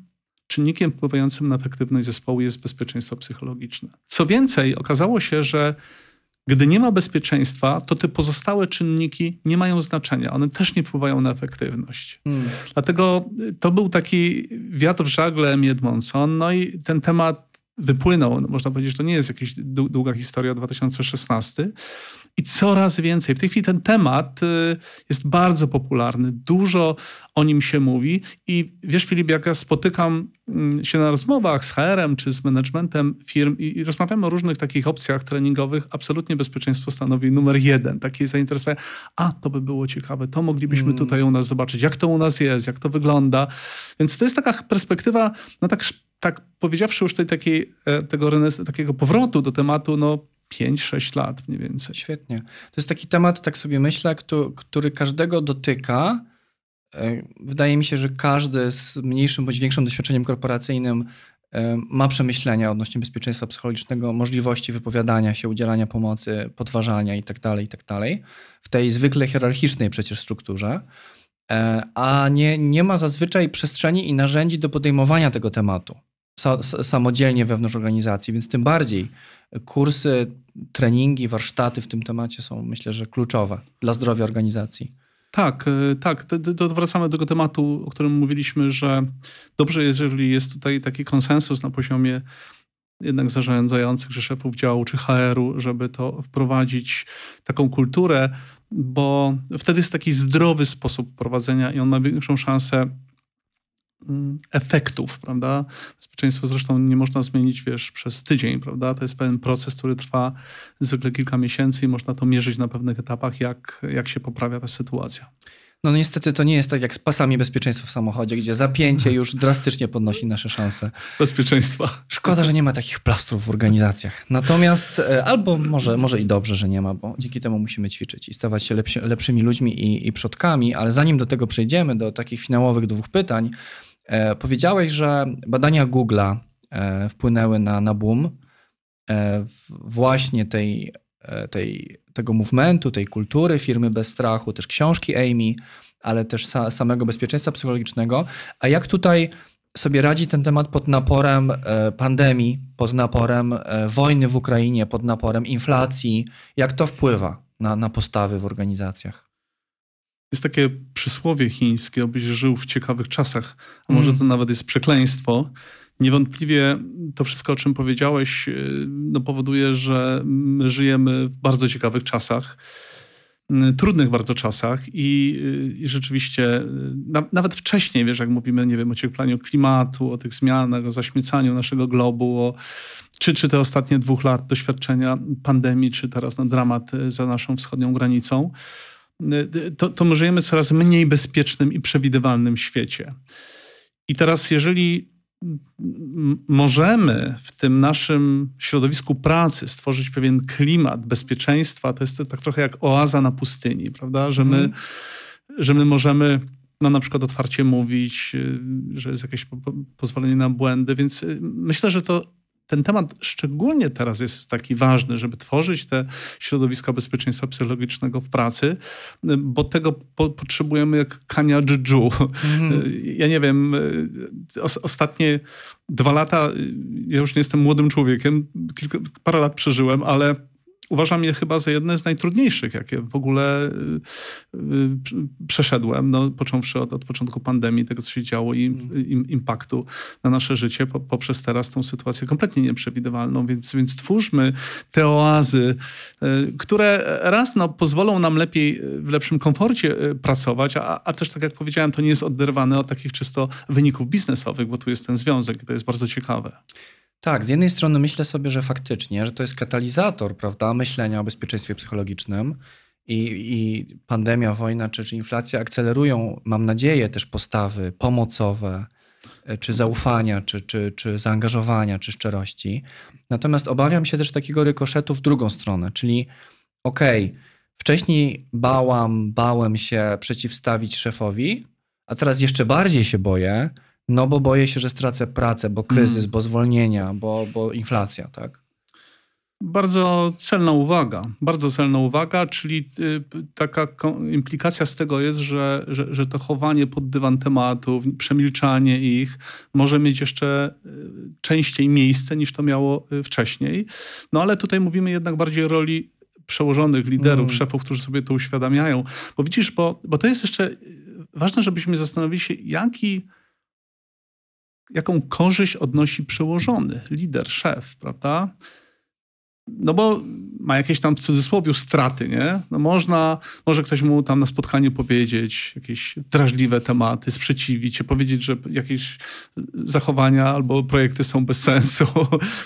czynnikiem wpływającym na efektywność zespołu jest bezpieczeństwo psychologiczne. Co więcej, okazało się, że gdy nie ma bezpieczeństwa, to te pozostałe czynniki nie mają znaczenia. One też nie wpływają na efektywność. Mm. Dlatego to był taki wiatr w żagle M. Edmondson. No i ten temat wypłynął. No, można powiedzieć, że to nie jest jakaś dłu- długa historia 2016. I coraz więcej. W tej chwili ten temat y, jest bardzo popularny. Dużo o nim się mówi. I wiesz, Filip, jak ja spotykam mm, się na rozmowach z HR-em czy z managementem firm i, i rozmawiamy o różnych takich opcjach treningowych, absolutnie bezpieczeństwo stanowi numer jeden. Takie zainteresowanie. A, to by było ciekawe. To moglibyśmy Mm. tutaj u nas zobaczyć, jak to u nas jest, jak to wygląda. Więc to jest taka perspektywa, no tak, tak powiedziawszy już tej takiej, e, tego takiego powrotu do tematu, no 5-6 lat mniej więcej. Świetnie. To jest taki temat, tak sobie myślę, kto- który każdego dotyka. E, Wydaje mi się, że każdy z mniejszym bądź większym doświadczeniem korporacyjnym e, ma przemyślenia odnośnie bezpieczeństwa psychologicznego, możliwości wypowiadania się, udzielania pomocy, podważania itd., itd. w tej zwykle hierarchicznej przecież strukturze, a nie, nie ma zazwyczaj przestrzeni i narzędzi do podejmowania tego tematu sa, samodzielnie wewnątrz organizacji, więc tym bardziej kursy, treningi, warsztaty w tym temacie są myślę, że kluczowe dla zdrowia organizacji. Tak, e, tak. To, wracamy do tego tematu, o którym mówiliśmy, że dobrze jest, jeżeli jest tutaj taki konsensus na poziomie jednak zarządzających, czy szefów działu, czy HR-u, żeby to wprowadzić taką kulturę, bo wtedy jest taki zdrowy sposób prowadzenia i on ma większą szansę efektów, prawda? Bezpieczeństwo zresztą nie można zmienić, wiesz, przez tydzień, prawda? To jest pewien proces, który trwa zwykle kilka miesięcy i można to mierzyć na pewnych etapach, jak, jak się poprawia ta sytuacja. No niestety to nie jest tak jak z pasami bezpieczeństwa w samochodzie, gdzie zapięcie już drastycznie podnosi nasze szanse. Bezpieczeństwa. Szkoda, że nie ma takich plastrów w organizacjach. Natomiast, e, albo może, może i dobrze, że nie ma, bo dzięki temu musimy ćwiczyć i stawać się lepsi, lepszymi ludźmi i, i przodkami, ale zanim do tego przejdziemy, do takich finałowych dwóch pytań, powiedziałeś, że badania Google'a e, wpłynęły na, na boom e, właśnie tej, e, tej, tego movementu, tej kultury firmy bez strachu, też książki Amy, ale też sa, samego bezpieczeństwa psychologicznego. A jak tutaj sobie radzi ten temat pod naporem e, pandemii, pod naporem e, wojny w Ukrainie, pod naporem inflacji? Jak to wpływa na, na postawy w organizacjach? Jest takie przysłowie chińskie, abyś żył w ciekawych czasach, a może Mm. to nawet jest przekleństwo. Niewątpliwie to wszystko, o czym powiedziałeś, yy, no, powoduje, że my żyjemy w bardzo ciekawych czasach, yy, trudnych bardzo czasach i, yy, i rzeczywiście na, nawet wcześniej, wiesz, jak mówimy, nie wiem, o ocieplaniu klimatu, o tych zmianach, o zaśmiecaniu naszego globu, o, czy, czy te ostatnie dwóch lat doświadczenia pandemii, czy teraz na dramat za naszą wschodnią granicą, to, to my żyjemy w coraz mniej bezpiecznym i przewidywalnym świecie. I teraz, jeżeli możemy w tym naszym środowisku pracy stworzyć pewien klimat bezpieczeństwa, to jest to tak trochę jak oaza na pustyni, prawda? Że my, Mhm. że my możemy no, na przykład otwarcie mówić, y, że jest jakieś po, po, pozwolenie na błędy, więc y, myślę, że to ten temat szczególnie teraz jest taki ważny, żeby tworzyć te środowiska bezpieczeństwa psychologicznego w pracy, bo tego po, potrzebujemy jak kania dżdżu. Mhm. Ja nie wiem, os, ostatnie dwa lata, ja już nie jestem młodym człowiekiem, kilka, parę lat przeżyłem, ale uważam je chyba za jedne z najtrudniejszych, jakie w ogóle y, y, przeszedłem, no, począwszy od, od początku pandemii, tego co się działo i im, impaktu na nasze życie, po, poprzez teraz tą sytuację kompletnie nieprzewidywalną, więc, więc twórzmy te oazy, y, które raz no, pozwolą nam lepiej, w lepszym komforcie pracować, a, a też tak jak powiedziałem, to nie jest oderwane od takich czysto wyników biznesowych, bo tu jest ten związek i to jest bardzo ciekawe. Tak, z jednej strony myślę sobie, że faktycznie, że to jest katalizator, prawda, myślenia o bezpieczeństwie psychologicznym i, i pandemia, wojna czy, czy inflacja akcelerują, mam nadzieję, też postawy pomocowe, e, czy zaufania, czy, czy, czy zaangażowania, czy szczerości. Natomiast obawiam się też takiego rykoszetu w drugą stronę, czyli okej, okay, wcześniej bałam, bałem się przeciwstawić szefowi, a teraz jeszcze bardziej się boję, no bo boję się, że stracę pracę, bo kryzys, mm. bo zwolnienia, bo, bo inflacja, tak? Bardzo celna uwaga, bardzo celna uwaga, czyli y, taka implikacja z tego jest, że, że, że to chowanie pod dywan tematów, przemilczanie ich może mieć jeszcze y, częściej miejsce niż to miało y, wcześniej. No ale tutaj mówimy jednak bardziej o roli przełożonych, liderów, mm. szefów, którzy sobie to uświadamiają. Bo widzisz, bo, bo to jest jeszcze ważne, żebyśmy zastanowili się, jaki jaką korzyść odnosi przełożony, lider, szef, prawda? No bo ma jakieś tam w cudzysłowie straty, nie? No można, może ktoś mu tam na spotkaniu powiedzieć jakieś drażliwe tematy, sprzeciwić się, powiedzieć, że jakieś zachowania albo projekty są bez sensu.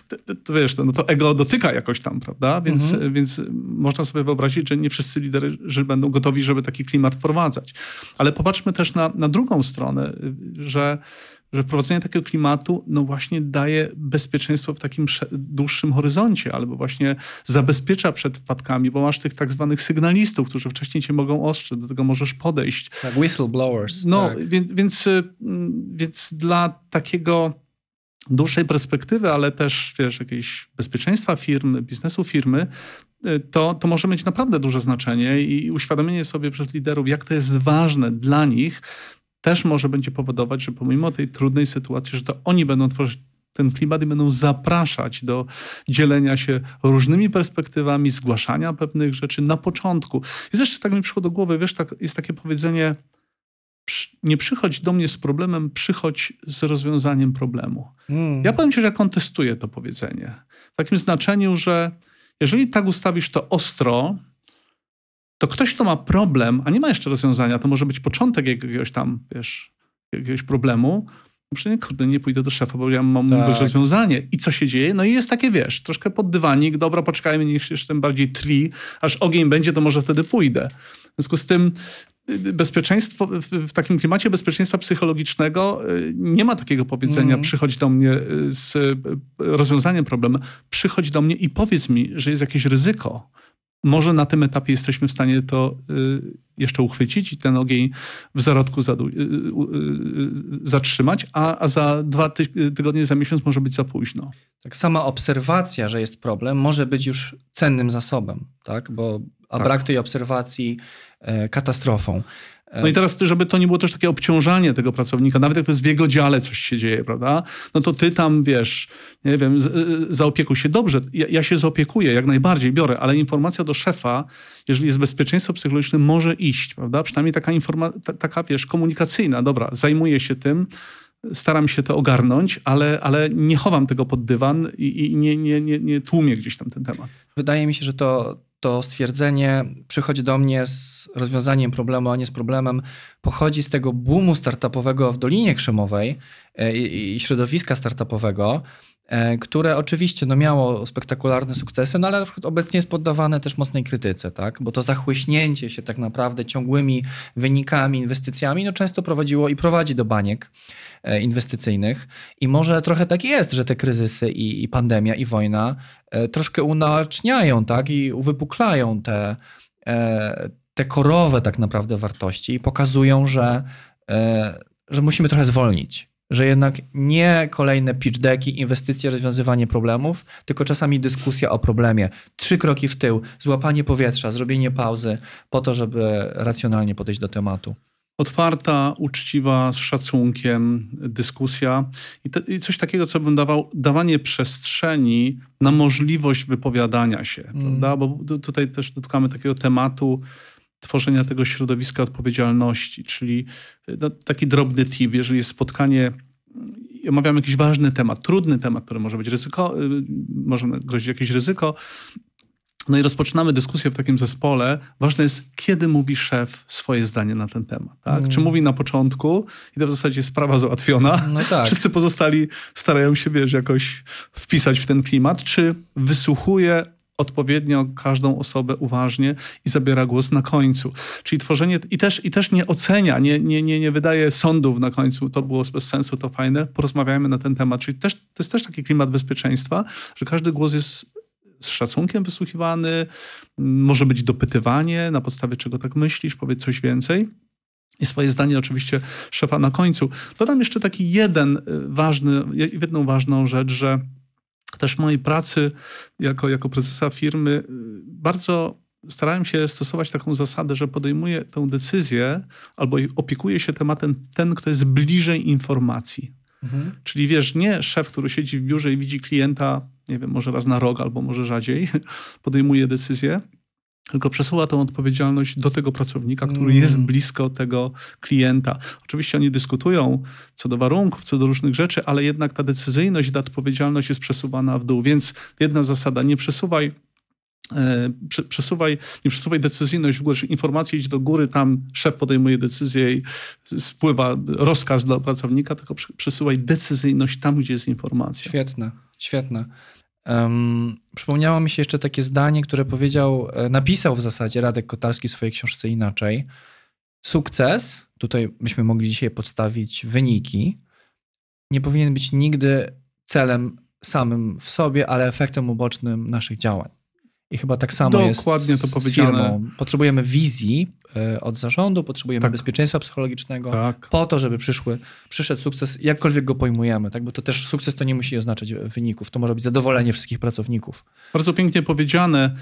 To, to wiesz, no to ego dotyka jakoś tam, prawda? Więc, mhm. więc można sobie wyobrazić, że nie wszyscy liderzy będą gotowi, żeby taki klimat wprowadzać. Ale popatrzmy też na, na drugą stronę, że że wprowadzenie takiego klimatu no właśnie daje bezpieczeństwo w takim dłuższym horyzoncie, albo właśnie zabezpiecza przed wpadkami, bo masz tych tak zwanych sygnalistów, którzy wcześniej cię mogą ostrzec, do tego możesz podejść. Tak, whistleblowers. No, tak. więc, więc, y, więc dla takiego dłuższej perspektywy, ale też wiesz, jakiegoś bezpieczeństwa firmy, biznesu firmy, y, to, to może mieć naprawdę duże znaczenie i uświadomienie sobie przez liderów, jak to jest ważne dla nich, też może będzie powodować, że pomimo tej trudnej sytuacji, że to oni będą tworzyć ten klimat i będą zapraszać do dzielenia się różnymi perspektywami, zgłaszania pewnych rzeczy na początku. I jeszcze tak mi przyszło do głowy, wiesz, tak, jest takie powiedzenie, nie przychodź do mnie z problemem, przychodź z rozwiązaniem problemu. Mm. Ja powiem ci, że ja kontestuję to powiedzenie. W takim znaczeniu, że jeżeli tak ustawisz to ostro, to ktoś, kto ma problem, a nie ma jeszcze rozwiązania, to może być początek jakiegoś tam, wiesz, jakiegoś problemu, Przecież kurde, nie pójdę do szefa, bo ja mam tak. rozwiązanie. I co się dzieje? No i jest takie, wiesz, troszkę pod dywanik, dobra, poczekajmy, niech się jeszcze bardziej tli, aż ogień będzie, to może wtedy pójdę. W związku z tym y, bezpieczeństwo, w takim klimacie bezpieczeństwa psychologicznego y, nie ma takiego powiedzenia, mm. przychodź do mnie y, z rozwiązaniem problemu, przychodź do mnie i powiedz mi, że jest jakieś ryzyko może na tym etapie jesteśmy w stanie to y, jeszcze uchwycić i ten ogień w zarodku y, y, zatrzymać, a, a za dwa tygodnie, za miesiąc może być za późno. Tak sama obserwacja, że jest problem, może być już cennym zasobem, tak? Bo, a tak. brak tej obserwacji e, katastrofą. No i teraz, żeby to nie było też takie obciążanie tego pracownika, nawet jak to jest w jego dziale coś się dzieje, prawda? No to ty tam, wiesz, nie wiem, zaopiekuj się. Dobrze, ja, ja się zaopiekuję, jak najbardziej biorę, ale informacja do szefa, jeżeli jest bezpieczeństwo psychologiczne, może iść, prawda? Przynajmniej taka informacja, taka, wiesz, komunikacyjna. Dobra, zajmuję się tym, staram się to ogarnąć, ale, ale nie chowam tego pod dywan i, i nie, nie, nie, nie tłumię gdzieś tam ten temat. Wydaje mi się, że to to stwierdzenie przychodzi do mnie z rozwiązaniem problemu, a nie z problemem, pochodzi z tego boomu startupowego w Dolinie Krzemowej e, i środowiska startupowego, które oczywiście no, miało spektakularne sukcesy, no ale na przykład obecnie jest poddawane też mocnej krytyce, tak? bo to zachłyśnięcie się tak naprawdę ciągłymi wynikami, inwestycjami no, często prowadziło i prowadzi do baniek. E, inwestycyjnych. I może trochę tak jest, że te kryzysy i, i pandemia, i wojna e, troszkę unaczniają, tak, i uwypuklają te, e, te korowe tak naprawdę wartości i pokazują, że, że musimy trochę zwolnić. Że jednak nie kolejne pitch decki, inwestycje, rozwiązywanie problemów, tylko czasami dyskusja o problemie. Trzy kroki w tył, złapanie powietrza, zrobienie pauzy po to, żeby racjonalnie podejść do tematu. otwarta, uczciwa, z szacunkiem dyskusja i, te, i, coś takiego, co bym dawał, dawanie przestrzeni na możliwość wypowiadania się, mm. prawda? Bo tutaj też dotykamy takiego tematu tworzenia tego środowiska odpowiedzialności, czyli no, taki drobny tip, jeżeli jest spotkanie omawiamy jakiś ważny temat, trudny temat, który może być ryzyko, y, może grozić jakieś ryzyko, no i rozpoczynamy dyskusję w takim zespole. Ważne jest, kiedy mówi szef swoje zdanie na ten temat. Tak? Mm. Czy mówi na początku i to w zasadzie jest sprawa załatwiona. No tak. Wszyscy pozostali starają się, wiesz, jakoś wpisać w ten klimat. Czy wysłuchuje odpowiednio każdą osobę uważnie i zabiera głos na końcu. Czyli tworzenie i też, i też nie ocenia, nie, nie, nie, nie wydaje sądów na końcu, to było bez sensu, to fajne, porozmawiajmy na ten temat. Czyli też, to jest też taki klimat bezpieczeństwa, że każdy głos jest z szacunkiem wysłuchiwany, może być dopytywanie, na podstawie czego tak myślisz, powiedz coś więcej. I swoje zdanie oczywiście szefa na końcu. Dodam jeszcze taki jeden y, ważny, jedną ważną rzecz, że też w mojej pracy jako, jako prezesa firmy y, bardzo starałem się stosować taką zasadę, że podejmuję tę decyzję albo opiekuje się tematem ten, kto jest bliżej informacji. Mhm. Czyli wiesz, nie szef, który siedzi w biurze i widzi klienta, nie wiem, może raz na rok albo może rzadziej, podejmuje decyzję, tylko przesuwa tę odpowiedzialność do tego pracownika, który mm. jest blisko tego klienta. Oczywiście oni dyskutują co do warunków, co do różnych rzeczy, ale jednak ta decyzyjność, ta odpowiedzialność jest przesuwana w dół. Więc jedna zasada, nie przesuwaj e, przesuwaj, nie przesuwaj decyzyjność w górę, informacje idź do góry, tam szef podejmuje decyzję i spływa rozkaz do pracownika, tylko przesuwaj decyzyjność tam, gdzie jest informacja. Świetne, świetne. Um, przypomniało mi się jeszcze takie zdanie, które powiedział, e, napisał w zasadzie Radek Kotarski w swojej książce inaczej. Sukces, tutaj byśmy mogli dzisiaj podstawić wyniki, nie powinien być nigdy celem samym w sobie, ale efektem ubocznym naszych działań. I chyba tak samo Dokładnie jest Dokładnie to powiedziane. Firmą. Potrzebujemy wizji e, od zarządu, potrzebujemy tak. bezpieczeństwa psychologicznego tak. po to, żeby przyszły, przyszedł sukces, jakkolwiek go pojmujemy. Tak? Bo to też sukces to nie musi oznaczać wyników. To może być zadowolenie wszystkich pracowników. Bardzo pięknie powiedziane.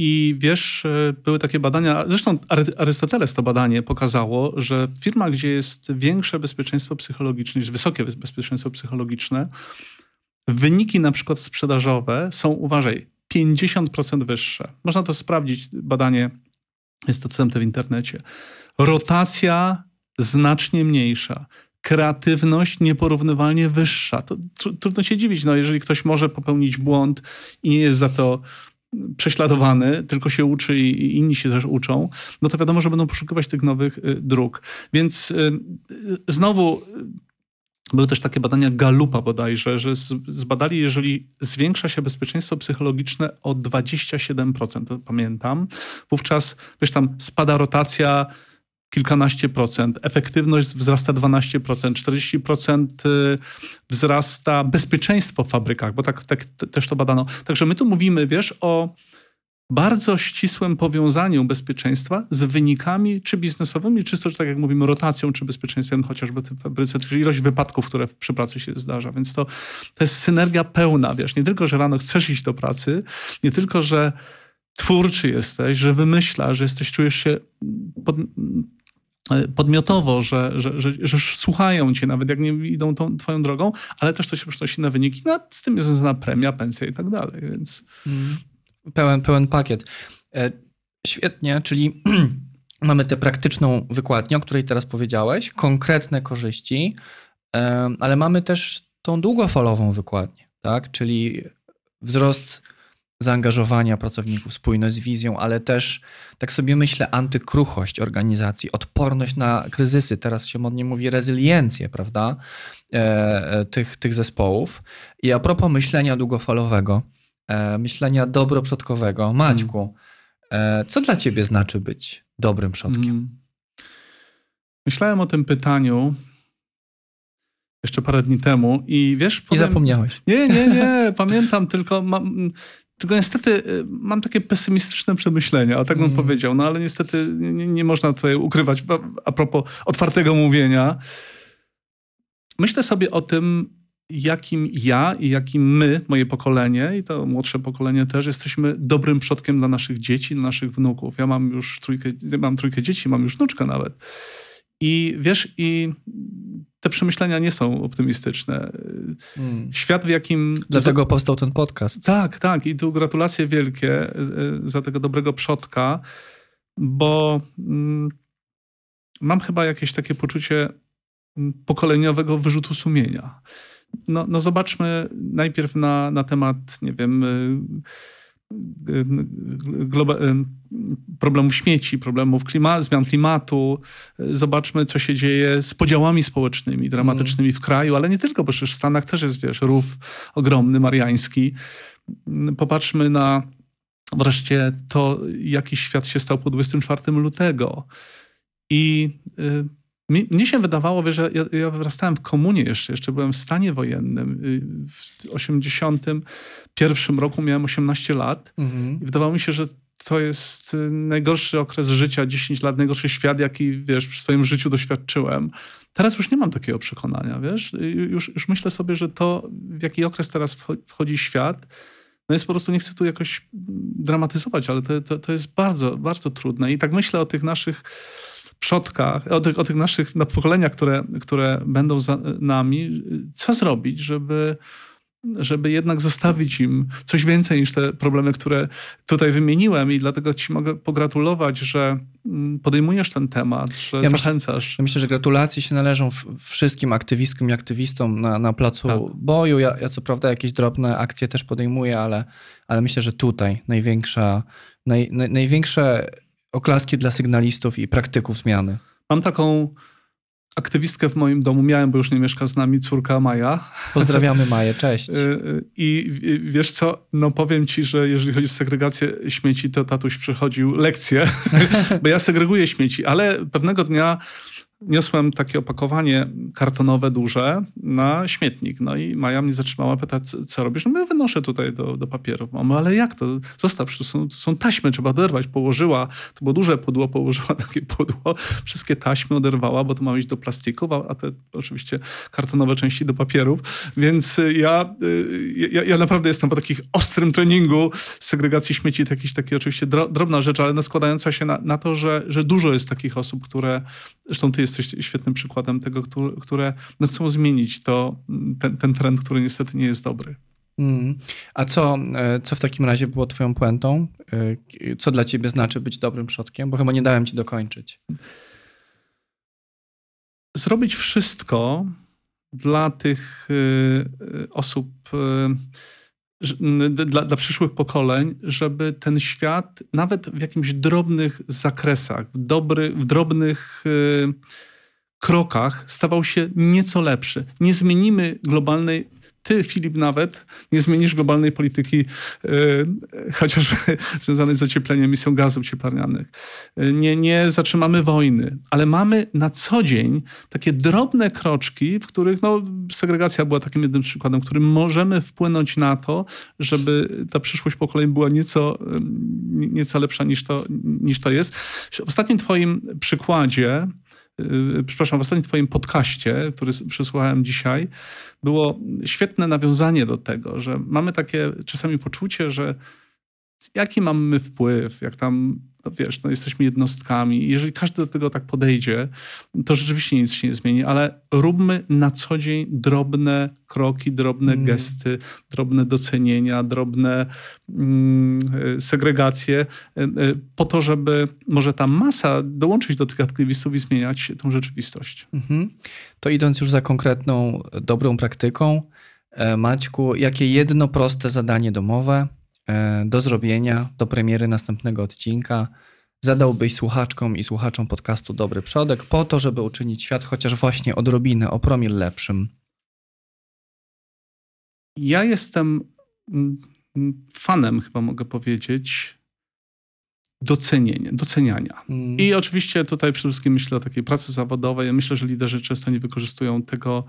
I wiesz, e, były takie badania, zresztą Arystoteles to badanie pokazało, że firma, gdzie jest większe bezpieczeństwo psychologiczne, niż wysokie bezpieczeństwo psychologiczne, wyniki na przykład sprzedażowe są, uważaj, 50% wyższe. Można to sprawdzić, badanie jest dostępne w internecie. Rotacja znacznie mniejsza. Kreatywność nieporównywalnie wyższa. To tr trudno się dziwić, no, jeżeli ktoś może popełnić błąd i nie jest za to prześladowany, tylko się uczy i inni się też uczą, no to wiadomo, że będą poszukiwać tych nowych y, dróg. Więc y, y, znowu były też takie badania Galupa bodajże, że zbadali, jeżeli zwiększa się bezpieczeństwo psychologiczne o 27%, to pamiętam, wówczas wiesz, tam spada rotacja kilkanaście procent, efektywność wzrasta 12%, 40% y, wzrasta bezpieczeństwo w fabrykach, bo tak, tak też to badano. Także my tu mówimy, wiesz, o bardzo ścisłym powiązaniu bezpieczeństwa z wynikami czy biznesowymi, czysto, czy tak jak mówimy, rotacją, czy bezpieczeństwem chociażby w fabryce, czyli ilość wypadków, które przy pracy się zdarza. Więc to, to jest synergia pełna, wiesz, nie tylko, że rano chcesz iść do pracy, nie tylko, że twórczy jesteś, że wymyślasz, że jesteś, czujesz się pod, podmiotowo, że, że, że, że, słuchają cię, nawet jak nie idą tą twoją drogą, ale też to się przenosi na wyniki. No, z tym jest związana premia, pensja i tak dalej, więc... Mm pełen, pełen pakiet. E, świetnie, czyli mamy tę praktyczną wykładnię, o której teraz powiedziałeś, konkretne korzyści, e, ale mamy też tą długofalową wykładnię, tak? czyli wzrost zaangażowania pracowników, spójność z wizją, ale też, tak sobie myślę, antykruchość organizacji, odporność na kryzysy. Teraz się modnie mówi rezyliencję, prawda, e, tych, tych zespołów. I a propos myślenia długofalowego, myślenia dobroprzodkowego. Maćku, mm. e, co dla ciebie znaczy być dobrym przodkiem? Mm. Myślałem o tym pytaniu jeszcze parę dni temu i wiesz... Powiem, I zapomniałeś. Nie, nie, nie. pamiętam, tylko mam... Tylko niestety y, mam takie pesymistyczne przemyślenia, o tak bym mm. powiedział, no ale niestety nie, nie można tutaj ukrywać a propos otwartego mówienia. Myślę sobie o tym, jakim ja i jakim my, moje pokolenie i to młodsze pokolenie też, jesteśmy dobrym przodkiem dla naszych dzieci, dla naszych wnuków. Ja mam już trójkę, mam trójkę dzieci, mam już wnuczkę nawet. I wiesz, i te przemyślenia nie są optymistyczne. Hmm. Świat, w jakim. Dlatego powstał ten podcast. Tak, tak. I tu gratulacje wielkie y, y, za tego dobrego przodka, bo mm, mam chyba jakieś takie poczucie mm, pokoleniowego wyrzutu sumienia. No, no zobaczmy najpierw na, na temat, nie wiem y, problemów śmieci, problemów klima zmian klimatu. Zobaczmy, co się dzieje z podziałami społecznymi, dramatycznymi w kraju, ale nie tylko, bo przecież w Stanach też jest, wiesz, rów ogromny, mariański. Popatrzmy na wreszcie to, jaki świat się stał po 24 lutego. I y, mi, mnie się wydawało, wiesz, że ja, ja wyrastałem w komunie jeszcze, jeszcze byłem w stanie wojennym. Y, w 81 roku miałem 18 lat mhm. i wydawało mi się, że to jest y, najgorszy okres życia, 10 lat, najgorszy świat, jaki, wiesz, w swoim życiu doświadczyłem. Teraz już nie mam takiego przekonania, wiesz. Y, już, już myślę sobie, że to, w jaki okres teraz wchodzi świat, no jest po prostu, nie chcę tu jakoś dramatyzować, ale to, to, to jest bardzo, bardzo trudne. I tak myślę o tych naszych przodkach, o tych, o tych naszych no, pokoleniach, które, które będą za nami, co zrobić, żeby, żeby jednak zostawić im coś więcej niż te problemy, które tutaj wymieniłem i dlatego ci mogę pogratulować, że mm, podejmujesz ten temat, że ja zachęcasz. Myślę, ja myślę, że gratulacje się należą wszystkim aktywistkom i aktywistom na, na placu tak. boju. Ja, ja co prawda jakieś drobne akcje też podejmuję, ale, ale myślę, że tutaj największa, naj, naj, największe oklaski dla sygnalistów i praktyków zmiany. Mam taką aktywistkę w moim domu, miałem, bo już nie mieszka z nami, córka Maja. Pozdrawiamy Maję, cześć. Y, y, I wiesz co, no powiem ci, że jeżeli chodzi o segregację śmieci, to tatuś przechodził lekcję, bo ja segreguję śmieci, ale pewnego dnia niosłem takie opakowanie kartonowe duże na śmietnik. No i Maja mnie zatrzymała, pyta, co robisz? No ja wynoszę tutaj do, do papierów. Mamy, ale jak to? Zostaw, to są, to są taśmy, trzeba oderwać. Położyła, to było duże pudło, położyła takie pudło, wszystkie taśmy oderwała, bo to ma iść do plastików, a te oczywiście kartonowe części do papierów. Więc ja, y, ja, ja naprawdę jestem po takich ostrym treningu segregacji śmieci, to jakieś takie oczywiście drobna rzecz, ale no składająca się na, na to, że, że dużo jest takich osób, które, zresztą ty jesteś świetnym przykładem tego, które no, chcą zmienić to, ten, ten trend, który niestety nie jest dobry. Mm. A co, e, co w takim razie było twoją puentą? E, co dla ciebie znaczy być dobrym przodkiem? Bo chyba nie dałem ci dokończyć. Zrobić wszystko dla tych e, osób, dla, dla przyszłych pokoleń, żeby ten świat nawet w jakimś drobnych zakresach, w, dobry, w drobnych krokach stawał się nieco lepszy. Nie zmienimy globalnej ty, Filip, nawet nie zmienisz globalnej polityki, yy, chociażby związanej z ociepleniem emisją gazów cieplarnianych. Yy, nie, nie zatrzymamy wojny, ale mamy na co dzień takie drobne kroczki, w których no, segregacja była takim jednym przykładem, którym możemy wpłynąć na to, żeby ta przyszłość pokoleń była nieco, nieco lepsza niż to, niż to jest. W ostatnim twoim przykładzie przepraszam, w ostatnim twoim podcaście, który przesłuchałem dzisiaj, było świetne nawiązanie do tego, że mamy takie czasami poczucie, że jaki mamy wpływ, jak tam no wiesz, no jesteśmy jednostkami. Jeżeli każdy do tego tak podejdzie, to rzeczywiście nic się nie zmieni, ale róbmy na co dzień drobne kroki, drobne mm. gesty, drobne docenienia, drobne mm, segregacje, e, e, po to, żeby może ta masa dołączyć do tych aktywistów i zmieniać tą rzeczywistość. Mm-hmm. To idąc już za konkretną, dobrą praktyką, e, Maćku, jakie jedno proste zadanie domowe do zrobienia, do premiery następnego odcinka zadałbyś słuchaczkom i słuchaczom podcastu Dobry Przodek po to, żeby uczynić świat chociaż właśnie odrobinę, o promil lepszym? Ja jestem fanem, chyba mogę powiedzieć, docenienia. doceniania. Mm. I oczywiście tutaj przede wszystkim myślę o takiej pracy zawodowej. Myślę, że liderzy często nie wykorzystują tego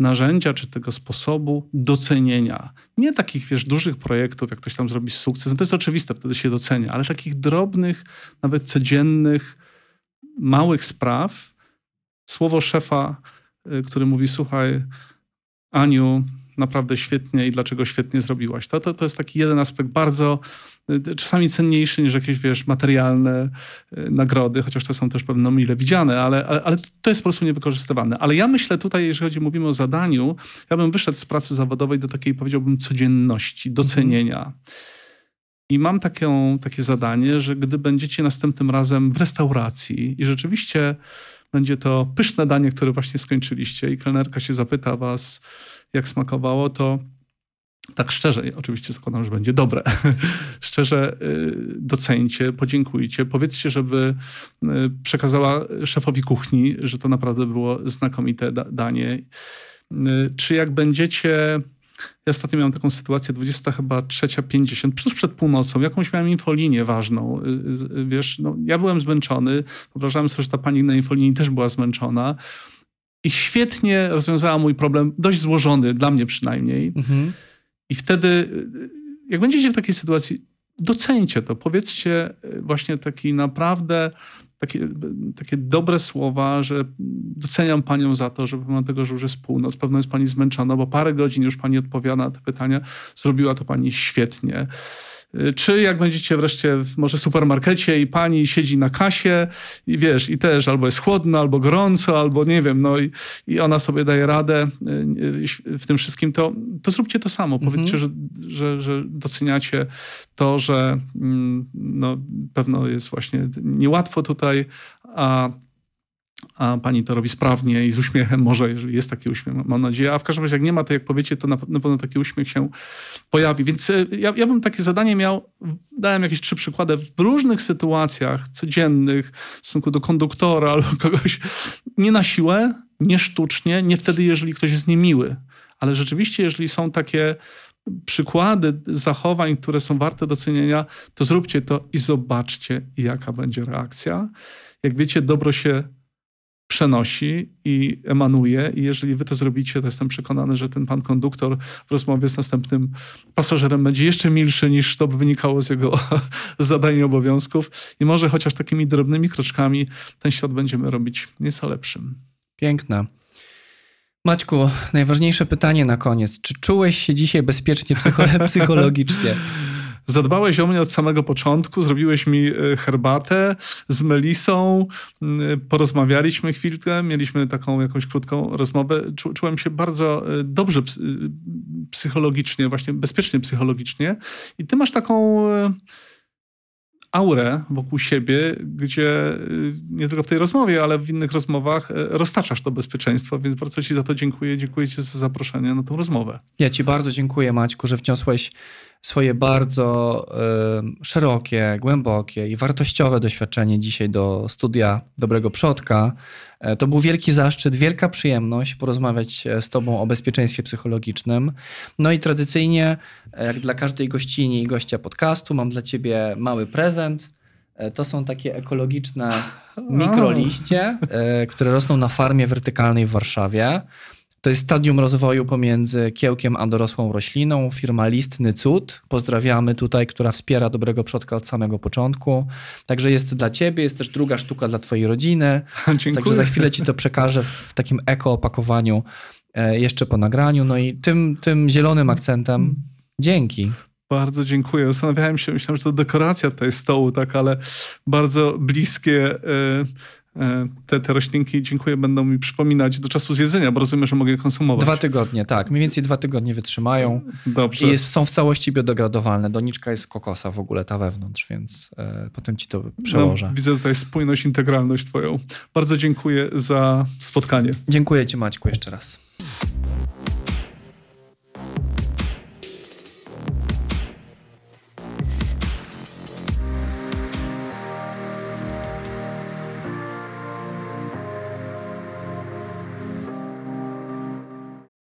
narzędzia czy tego sposobu docenienia. Nie takich, wiesz, dużych projektów, jak ktoś tam zrobi sukces, no to jest oczywiste, wtedy się docenia, ale takich drobnych, nawet codziennych, małych spraw. Słowo szefa, y, który mówi, słuchaj, Aniu, naprawdę świetnie i dlaczego świetnie zrobiłaś. To, to, to jest taki jeden aspekt bardzo y, czasami cenniejszy niż jakieś, wiesz, materialne y, nagrody, chociaż to są też pewno mile widziane, ale, ale, ale to jest po prostu niewykorzystywane. Ale ja myślę tutaj, jeżeli chodzi, mówimy o zadaniu, ja bym wyszedł z pracy zawodowej do takiej, powiedziałbym, codzienności, docenienia. I mam takie, takie zadanie, że gdy będziecie następnym razem w restauracji i rzeczywiście będzie to pyszne danie, które właśnie skończyliście i kelnerka się zapyta was, jak smakowało, to tak szczerze, oczywiście zakładam, że będzie dobre. szczerze y, docencie, podziękujcie, powiedzcie, żeby y, przekazała szefowi kuchni, że to naprawdę było znakomite danie. Y, czy jak będziecie ja ostatnio miałem taką sytuację, 20 chyba 3.50, tuż przed północą, jakąś miałem infolinię ważną. Wiesz, no, ja byłem zmęczony, wyobrażałem sobie, że ta pani na infolinii też była zmęczona i świetnie rozwiązała mój problem, dość złożony, dla mnie przynajmniej. Mhm. I wtedy, jak będziecie w takiej sytuacji, docencie to, powiedzcie właśnie taki naprawdę takie, takie dobre słowa, że doceniam panią za to, że pomimo tego, że już jest północ, pewno jest pani zmęczona, bo parę godzin już pani odpowiada na te pytania, zrobiła to pani świetnie. Y, czy jak będziecie wreszcie w może supermarkecie i pani siedzi na kasie i wiesz, i też albo jest chłodno, albo gorąco, albo nie wiem, no i, i ona sobie daje radę y, w tym wszystkim, to, to zróbcie to samo. Mhm. Powiedzcie, że, że, że doceniacie to, że mm, no, pewno jest właśnie niełatwo tutaj, a a pani to robi sprawnie i z uśmiechem, może jeżeli jest taki uśmiech, mam nadzieję, a w każdym razie jak nie ma, to jak powiecie, to na pewno taki uśmiech się pojawi. Więc e, ja, ja bym takie zadanie miał, dałem jakieś trzy przykłady, w różnych sytuacjach codziennych w stosunku do konduktora albo kogoś, nie na siłę, nie sztucznie, nie wtedy, jeżeli ktoś jest niemiły, ale rzeczywiście, jeżeli są takie przykłady zachowań, które są warte docenienia, to zróbcie to i zobaczcie, jaka będzie reakcja. Jak wiecie, dobro się przenosi i emanuje. I jeżeli wy to zrobicie, to jestem przekonany, że ten pan konduktor w rozmowie z następnym pasażerem będzie jeszcze milszy niż to by wynikało z jego zadań i obowiązków. I może chociaż takimi drobnymi kroczkami ten świat będziemy robić nieco lepszym. Piękne. Maćku, najważniejsze pytanie na koniec. Czy czułeś się dzisiaj bezpiecznie psychologicznie? Zadbałeś o mnie od samego początku, zrobiłeś mi e, herbatę z melisą, porozmawialiśmy chwilkę, mieliśmy taką jakąś krótką rozmowę. Czułem się bardzo e, dobrze e, psychologicznie, właśnie bezpiecznie psychologicznie. I ty masz taką aurę wokół siebie, gdzie nie tylko w tej rozmowie, ale w innych rozmowach roztaczasz to bezpieczeństwo, więc bardzo Ci za to dziękuję. Dziękuję Ci za zaproszenie na tą rozmowę. Ja Ci bardzo dziękuję, Maćku, że wniosłeś swoje bardzo y, szerokie, głębokie i wartościowe doświadczenie dzisiaj do studia Dobrego Przodka. E, to był wielki zaszczyt, wielka przyjemność porozmawiać e, z Tobą o bezpieczeństwie psychologicznym. No i tradycyjnie, e, jak dla każdej gościni i gościa podcastu, mam dla Ciebie mały prezent. To są takie ekologiczne mikroliście, które rosną na farmie wertykalnej w Warszawie. To jest stadium rozwoju pomiędzy kiełkiem a dorosłą rośliną. Firma Listny Cud, pozdrawiamy tutaj, która wspiera dobrego przodka od samego początku. Także jest dla ciebie, jest też druga sztuka dla twojej rodziny. Dziękuję. Także za chwilę ci to przekażę w takim eko opakowaniu e, jeszcze po nagraniu. No i tym, tym zielonym akcentem dzięki. Bardzo dziękuję. Zastanawiałem się, myślałem, że to dekoracja tutaj stołu, tak, ale bardzo bliskie. E, te, te roślinki, dziękuję, będą mi przypominać do czasu zjedzenia, bo rozumiem, że mogę je konsumować. Dwa tygodnie, tak. Mniej więcej dwa tygodnie wytrzymają. Dobrze. I jest, są w całości biodegradowalne. Doniczka jest kokosa w ogóle, ta wewnątrz, więc e, potem ci to przełożę. No, widzę tutaj spójność, integralność twoją. Bardzo dziękuję za spotkanie. Dziękuję ci Maćku jeszcze raz.